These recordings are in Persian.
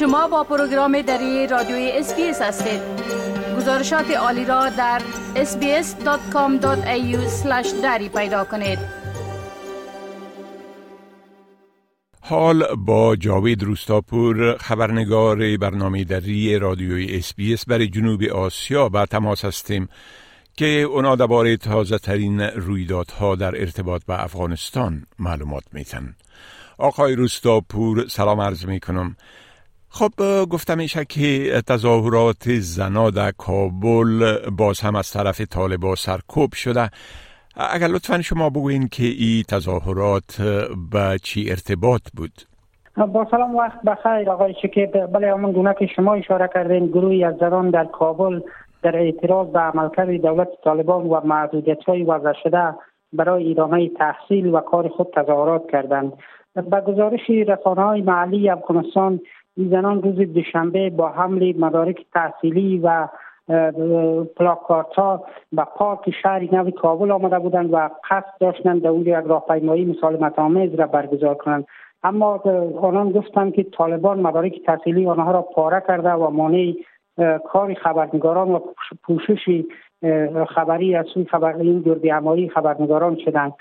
شما با پروگرام دری رادیوی SBS هستید. گزارشات عالی را در sbs.com.au دری پیدا کنید. حال با جاوید روستاپور خبرنگار برنامه دری رادیوی SBS برای جنوب آسیا به تماس هستیم که اونا درباره تازه ترین رویدادها در ارتباط به افغانستان معلومات میتن آقای روستاپور سلام عرض می کنم خب گفتم میشه که تظاهرات زنا در کابل باز هم از طرف طالبا سرکوب شده. اگر لطفا شما بگوین که این تظاهرات به چی ارتباط بود؟ با سلام وقت بخیر آقای شکیب. بله همون گونه که شما اشاره کردین گروهی از زنان در کابل در اعتراض به عملکرد دولت طالبان و محدودیت های وضع شده برای ادامه تحصیل و کار خود تظاهرات کردند. به گزارش رسانه های محلی افغانستان این زنان روز دوشنبه با حمل مدارک تحصیلی و پلاکارت ها به پارک شهر نو کابل آمده بودند و قصد داشتند در اونجا یک راهپیمایی مسالمت آمیز را برگزار کنند. اما آنان گفتند که طالبان مدارک تحصیلی آنها را پاره کرده و مانع کار خبرنگاران و پوشش خبری از سوی خبر این گردی خبرنگاران شدند.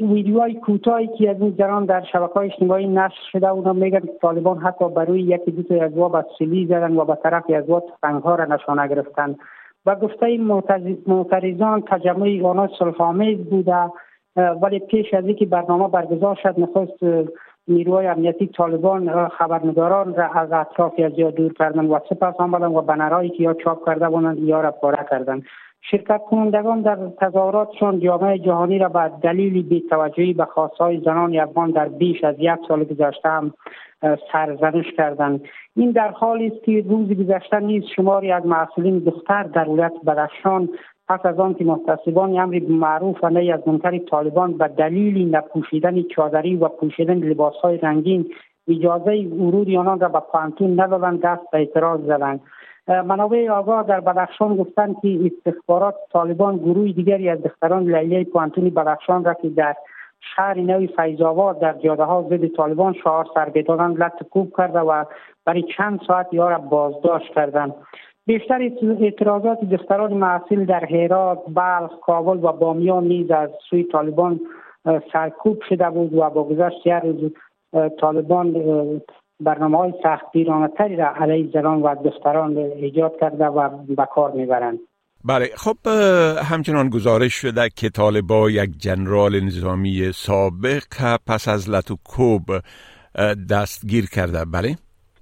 ویدیوهای کوتاهی که از جران در شبکه های اجتماعی نشر شده اونا میگن طالبان حتی برای یکی دو تا از با سلی زدن و به طرف از تفنگ ها را نشانه گرفتن. و گفته معترضان تجمع آنها صلحآمیز بوده ولی پیش از اینکه برنامه برگزار شد نخست نیروهای امنیتی طالبان خبرنگاران را از اطراف از دور کردن و سپس آمدن و بنرهایی که یا چاپ کرده بودند یا را پاره کردند. شرکت کنندگان در تظاهراتشان جامعه جهانی را به دلیل بیتوجهی به خواستهای زنان افغان در بیش از یک سال گذشته هم سرزنش کردند. این در حالی است که روز گذشته نیز شماری از مسئولین دختر در ولایت بدخشان پس از آن که محتسبان امری معروف و نی از منکر طالبان به دلیل نپوشیدن چادری و پوشیدن لباسهای رنگین اجازه ورود آنان را به پانتون ندادند دست به اعتراض زدند. منابع آگاه در بدخشان گفتند که استخبارات طالبان گروه دیگری از دختران لیلی پوانتونی بدخشان را که در شهر نوی فیضاواد در جاده ها ضد طالبان شعار سر بدادن لط کوب کرده و برای چند ساعت یا را بازداشت کردند. بیشتر اعتراضات دختران محصول در هرات، بلخ، کابل و بامیان نیز از سوی طالبان سرکوب شده بود و با گذشت روز طالبان برنامه های سختگیرانه تری را علیه زنان و دختران ایجاد کرده و به کار می‌برند بله خب همچنان گزارش شده که طالبا یک جنرال نظامی سابق پس از لتوکوب دستگیر کرده بله؟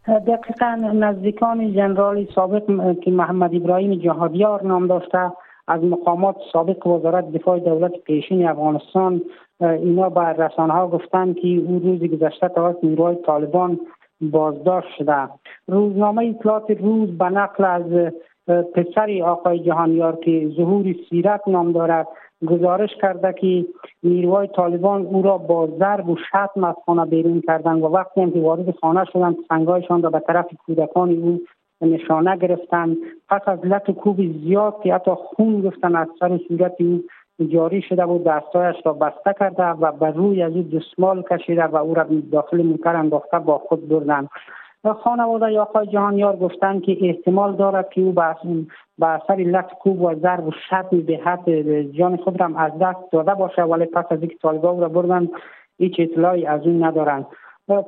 دقیقا نزدیکان جنرال سابق که محمد ابراهیم جهادیار نام داشته از مقامات سابق وزارت دفاع دولت پیشین افغانستان اینا به رسانه ها گفتند که او روز گذشته توسط نیروهای طالبان بازداشت شده. روزنامه اطلاعات روز به نقل از پسر آقای جهانیار که ظهور سیرت نام دارد گزارش کرده که نیروهای طالبان او را با ضرب و شتم از خانه بیرون کردن و وقتی هم که وارد خانه شدند سنگایشان را به طرف کودکان او نشانه گرفتند. پس از لط و کوب زیاد که حتی خون گفتن از سر صورت او جاری شده بود دستایش را بسته کرده و بر روی از او دستمال کشیده و او را داخل موتر انداخته با خود بردن خانواده آقای جهانیار گفتند که احتمال دارد که او به اثر لط کوب و ضرب و شتم به حد جان خود را از دست داده باشه ولی پس از اینکه طالبان را بردن هیچ اطلاعی از اون ندارند.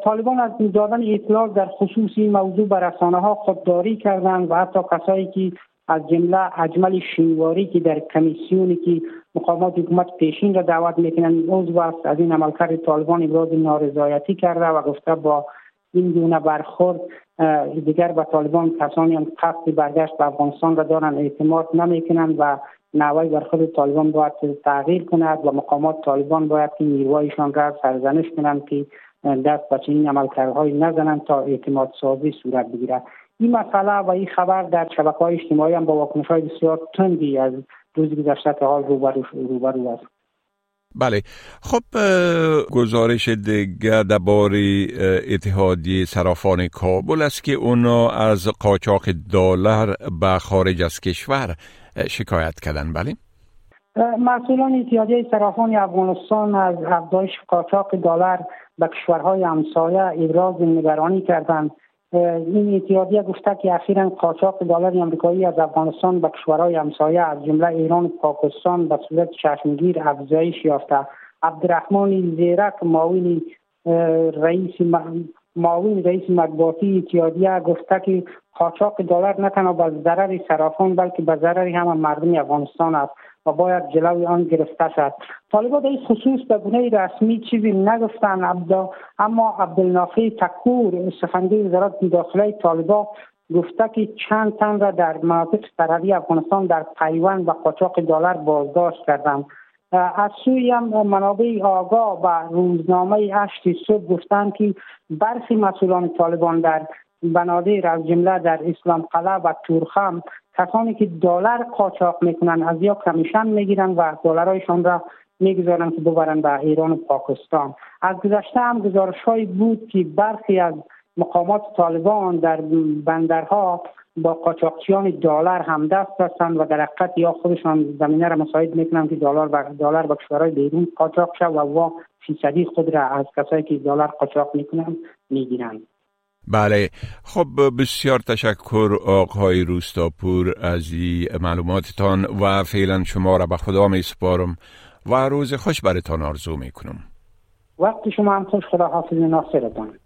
طالبان از دادن اطلاع در خصوص این موضوع به رسانه ها خودداری کردند و حتی کسایی که از جمله اجمل شینواری که در کمیسیونی که مقامات حکومت پیشین را دعوت می‌کنند عضو است از این عملکرد طالبان ابراز نارضایتی کرده و گفته با این گونه برخورد دیگر به طالبان کسانی هم قصد برگشت به افغانستان را دارن اعتماد نمی‌کنند و نوای برخورد طالبان باید تغییر کند و مقامات طالبان باید که نیروهایشان را سرزنش کنند که دست به چنین عملکردهایی نزنند تا اعتماد سازی صورت بگیرد. این مسئله و این خبر در شبکه های اجتماعی هم با واکنش های بسیار تندی از روز گذشته تا حال روبرو روبرو است. بله. خب گزارش دیگر درباره اتحادیه صرافان کابل است که اونا از قاچاق دلار به خارج از کشور شکایت کردن. بله. مسئولان اتحادیه صرافان افغانستان از افزایش قاچاق دلار به کشورهای همسایه ابراز نگرانی کردند. این اتحادیه گفته که اخیرا قاچاق دلار آمریکایی از افغانستان به کشورهای همسایه از جمله ایران و پاکستان به صورت چشمگیر افزایش یافته. عبدالرحمن زیرک معاون رئیس معاون رئیس مطبوعاتی اتحادیه گفته که قاچاق دلار نه تنها به ضرر صرافان بلکه به ضرر هم مردم افغانستان است. و باید جلوی آن گرفته شد. طالبا در خصوص به گونه رسمی چیزی نگفتن اما عبدالنافع تکور سخنگوی وزارت داخله طالبا گفته که چند تن را در مناطق سرحدی افغانستان در پیوند و قاچاق دلار بازداشت کردند. از سوی هم منابع آگاه و روزنامه هشت صبح گفتند که برخی مسئولان طالبان در بنادر از جمله در اسلام قلعه و تورخم کسانی که دلار قاچاق می‌کنن از یا کمیشن می‌گیرن و دلارایشان را می‌گذارن که ببرن به ایران و پاکستان. از گذشته هم گزارش بود که برخی از مقامات طالبان در بندرها با قاچاقچیان دلار هم دست هستند و در حقیقت یا خودشان زمینه را مساعد می‌کنند که دلار و دلار به کشورهای بیرون قاچاق شد و وا فیصدی خود را از کسایی که دلار قاچاق می‌کنند می‌گیرند. بله. خب بسیار تشکر آقای روستاپور از این معلوماتتان و فعلا شما را به خدا می سپارم و روز خوش برتان آرزو می کنم. وقتی شما هم خوش خدا حافظ ناصرتان.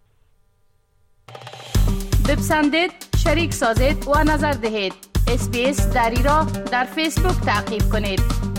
بپسندید شریک سازید و نظر دهید. اسپیس دری را در فیسبوک تعقیب کنید.